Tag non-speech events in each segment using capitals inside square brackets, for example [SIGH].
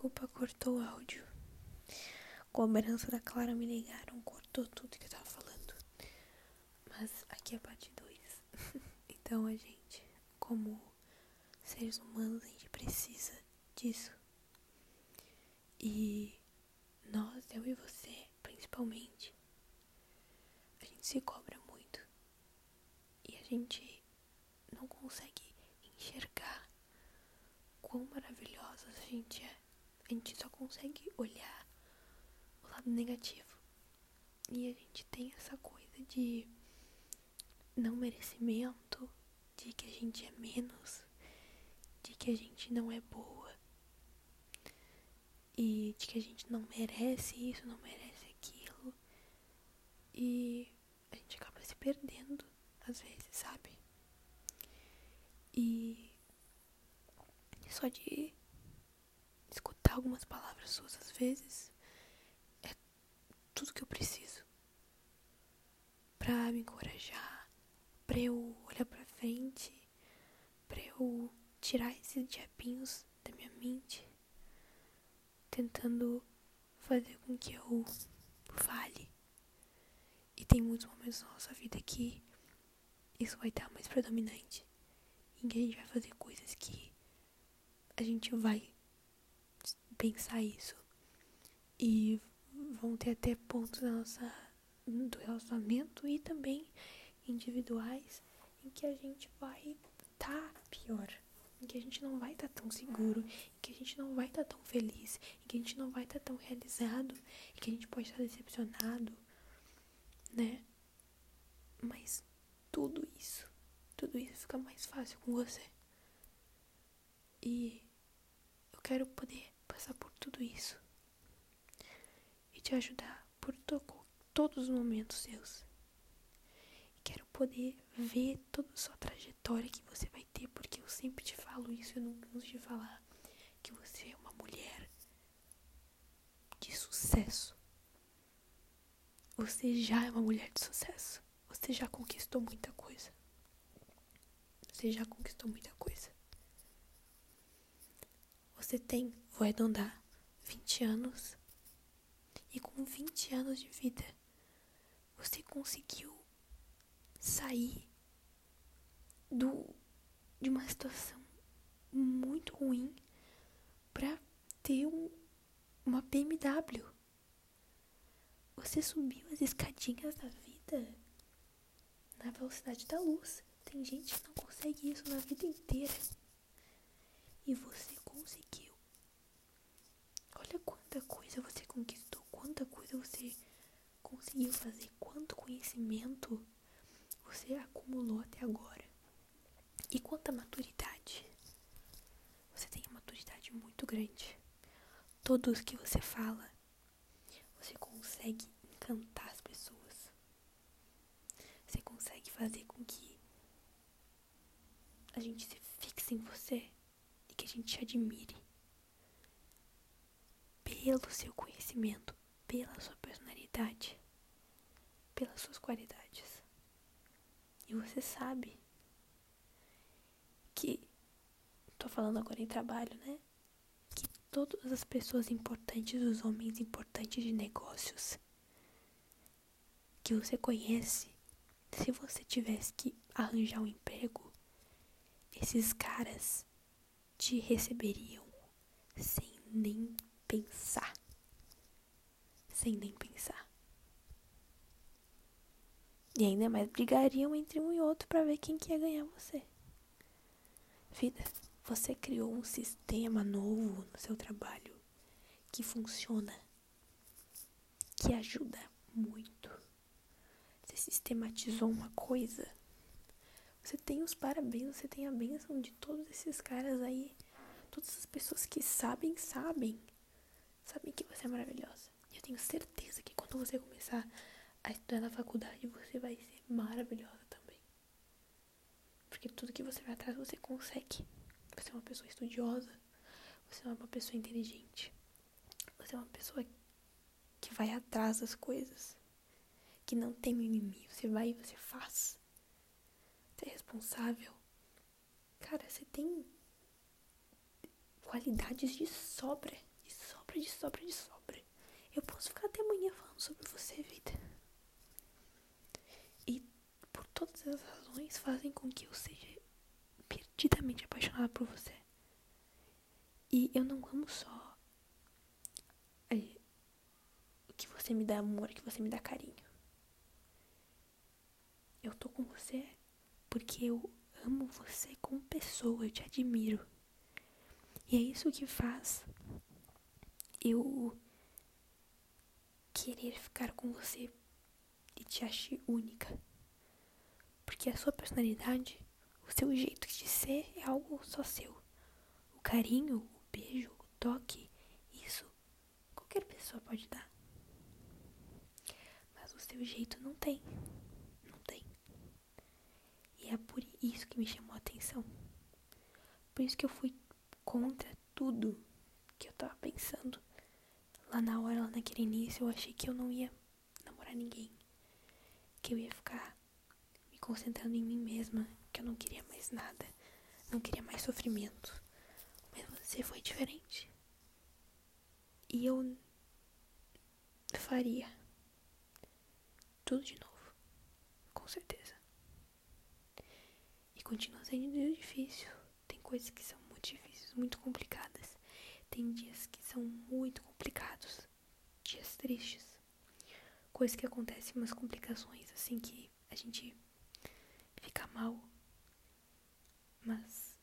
desculpa, cortou o áudio. Cobrança da Clara me ligaram, cortou tudo que eu tava falando. Mas aqui é parte 2. [LAUGHS] então a gente, como seres humanos, a gente precisa disso. E nós, eu e você, principalmente, a gente se cobra muito. E a gente não consegue enxergar quão maravilhosos a gente é. A gente só consegue olhar o lado negativo. E a gente tem essa coisa de não merecimento, de que a gente é menos, de que a gente não é boa e de que a gente não merece isso, não merece aquilo. E a gente acaba se perdendo às vezes, sabe? E só de suas às vezes é tudo que eu preciso pra me encorajar, pra eu olhar pra frente, pra eu tirar esses diabinhos da minha mente, tentando fazer com que eu fale. E tem muitos momentos na nossa vida que isso vai estar mais predominante, em que a gente vai fazer coisas que a gente vai pensar isso. E vão ter até pontos da nossa, do relacionamento e também individuais em que a gente vai tá pior. Em que a gente não vai estar tá tão seguro, em que a gente não vai estar tá tão feliz, em que a gente não vai estar tá tão realizado, em que a gente pode estar decepcionado, né? Mas tudo isso, tudo isso fica mais fácil com você. E eu quero poder passar por tudo isso e te ajudar por to todos os momentos seus. Quero poder ver toda a sua trajetória que você vai ter, porque eu sempre te falo isso, eu não canso de falar que você é uma mulher de sucesso. Você já é uma mulher de sucesso. Você já conquistou muita coisa. Você já conquistou muita coisa. Você tem, vou arredondar, 20 anos. E com 20 anos de vida, você conseguiu sair do, de uma situação muito ruim para ter um, uma BMW. Você subiu as escadinhas da vida na velocidade da luz. Tem gente que não consegue isso na vida inteira. E você conseguiu. Quanta coisa você conquistou, quanta coisa você conseguiu fazer, quanto conhecimento você acumulou até agora. E quanta maturidade. Você tem uma maturidade muito grande. Todos que você fala, você consegue encantar as pessoas. Você consegue fazer com que a gente se fixe em você que a gente te admire pelo seu conhecimento, pela sua personalidade, pelas suas qualidades. E você sabe que tô falando agora em trabalho, né? Que todas as pessoas importantes, os homens importantes de negócios que você conhece, se você tivesse que arranjar um emprego, esses caras te receberiam sem nem pensar. Sem nem pensar. E ainda mais brigariam entre um e outro para ver quem que ia ganhar você. Vida, você criou um sistema novo no seu trabalho que funciona, que ajuda muito. Você sistematizou uma coisa você tem os parabéns, você tem a bênção de todos esses caras aí. Todas as pessoas que sabem, sabem. Sabem que você é maravilhosa. E eu tenho certeza que quando você começar a estudar na faculdade, você vai ser maravilhosa também. Porque tudo que você vai atrás, você consegue. Você é uma pessoa estudiosa. Você é uma pessoa inteligente. Você é uma pessoa que vai atrás das coisas. Que não tem mimimi. Você vai e você faz ser é responsável. Cara, você tem qualidades de sobra, de sobra, de sobra. Eu posso ficar até amanhã falando sobre você, vida. E por todas as razões fazem com que eu seja perdidamente apaixonada por você. E eu não amo só é, que você me dá amor, que você me dá carinho. Eu tô com você porque eu amo você como pessoa, eu te admiro. E é isso que faz eu querer ficar com você e te achar única. Porque a sua personalidade, o seu jeito de ser é algo só seu. O carinho, o beijo, o toque, isso qualquer pessoa pode dar. Mas o seu jeito não tem. Não tem. E é por isso que me chamou a atenção. Por isso que eu fui contra tudo que eu tava pensando. Lá na hora, lá naquele início, eu achei que eu não ia namorar ninguém. Que eu ia ficar me concentrando em mim mesma. Que eu não queria mais nada. Não queria mais sofrimento. Mas você foi diferente. E eu faria tudo de novo. Com certeza. E continua sendo difícil. Tem coisas que são muito difíceis, muito complicadas. Tem dias que são muito complicados, dias tristes. Coisas que acontecem, umas complicações assim que a gente fica mal. Mas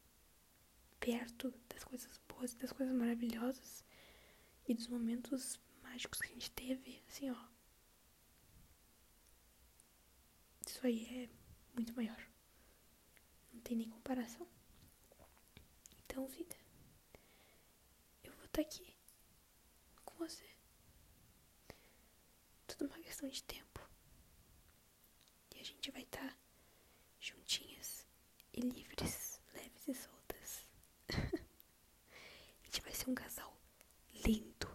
perto das coisas boas, das coisas maravilhosas e dos momentos mágicos que a gente teve, assim, ó. Isso aí é muito maior. Não tem nem comparação. Então, vida, estar aqui com você. Tudo uma questão de tempo. E a gente vai estar juntinhas e livres, leves e soltas. [LAUGHS] a gente vai ser um casal lindo.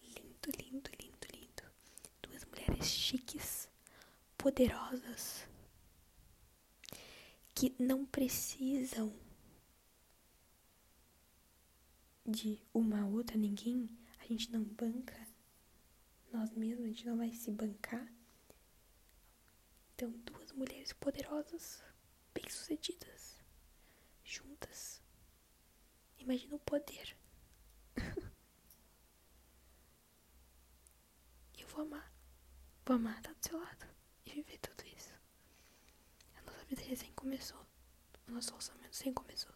Lindo, lindo, lindo, lindo. Duas mulheres chiques, poderosas, que não precisam de uma outra, ninguém, a gente não banca nós mesmos, a gente não vai se bancar. Então, duas mulheres poderosas, bem-sucedidas, juntas. Imagina o poder. [LAUGHS] Eu vou amar. Vou amar estar do seu lado e viver tudo isso. A nossa vida recém começou. O nosso orçamento recém começou.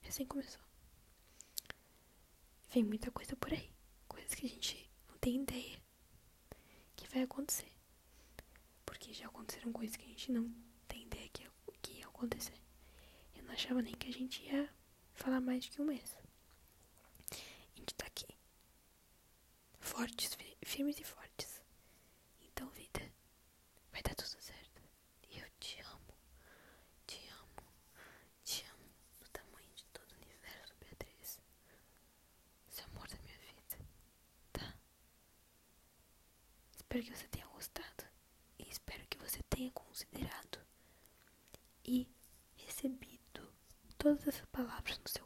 Recém começou. Vem muita coisa por aí. Coisas que a gente não tem ideia que vai acontecer. Porque já aconteceram coisas que a gente não tem ideia que, que ia acontecer. Eu não achava nem que a gente ia falar mais de que um mês. A gente tá aqui. Fortes, firmes e fortes. Então, vida, vai dar tudo certo. E eu te amo. Te amo. Te amo. Do tamanho de todo o universo, Beatriz. Você é o amor da minha vida. Tá? Espero que você tenha gostado. E espero que você tenha considerado e recebido todas essas palavras no seu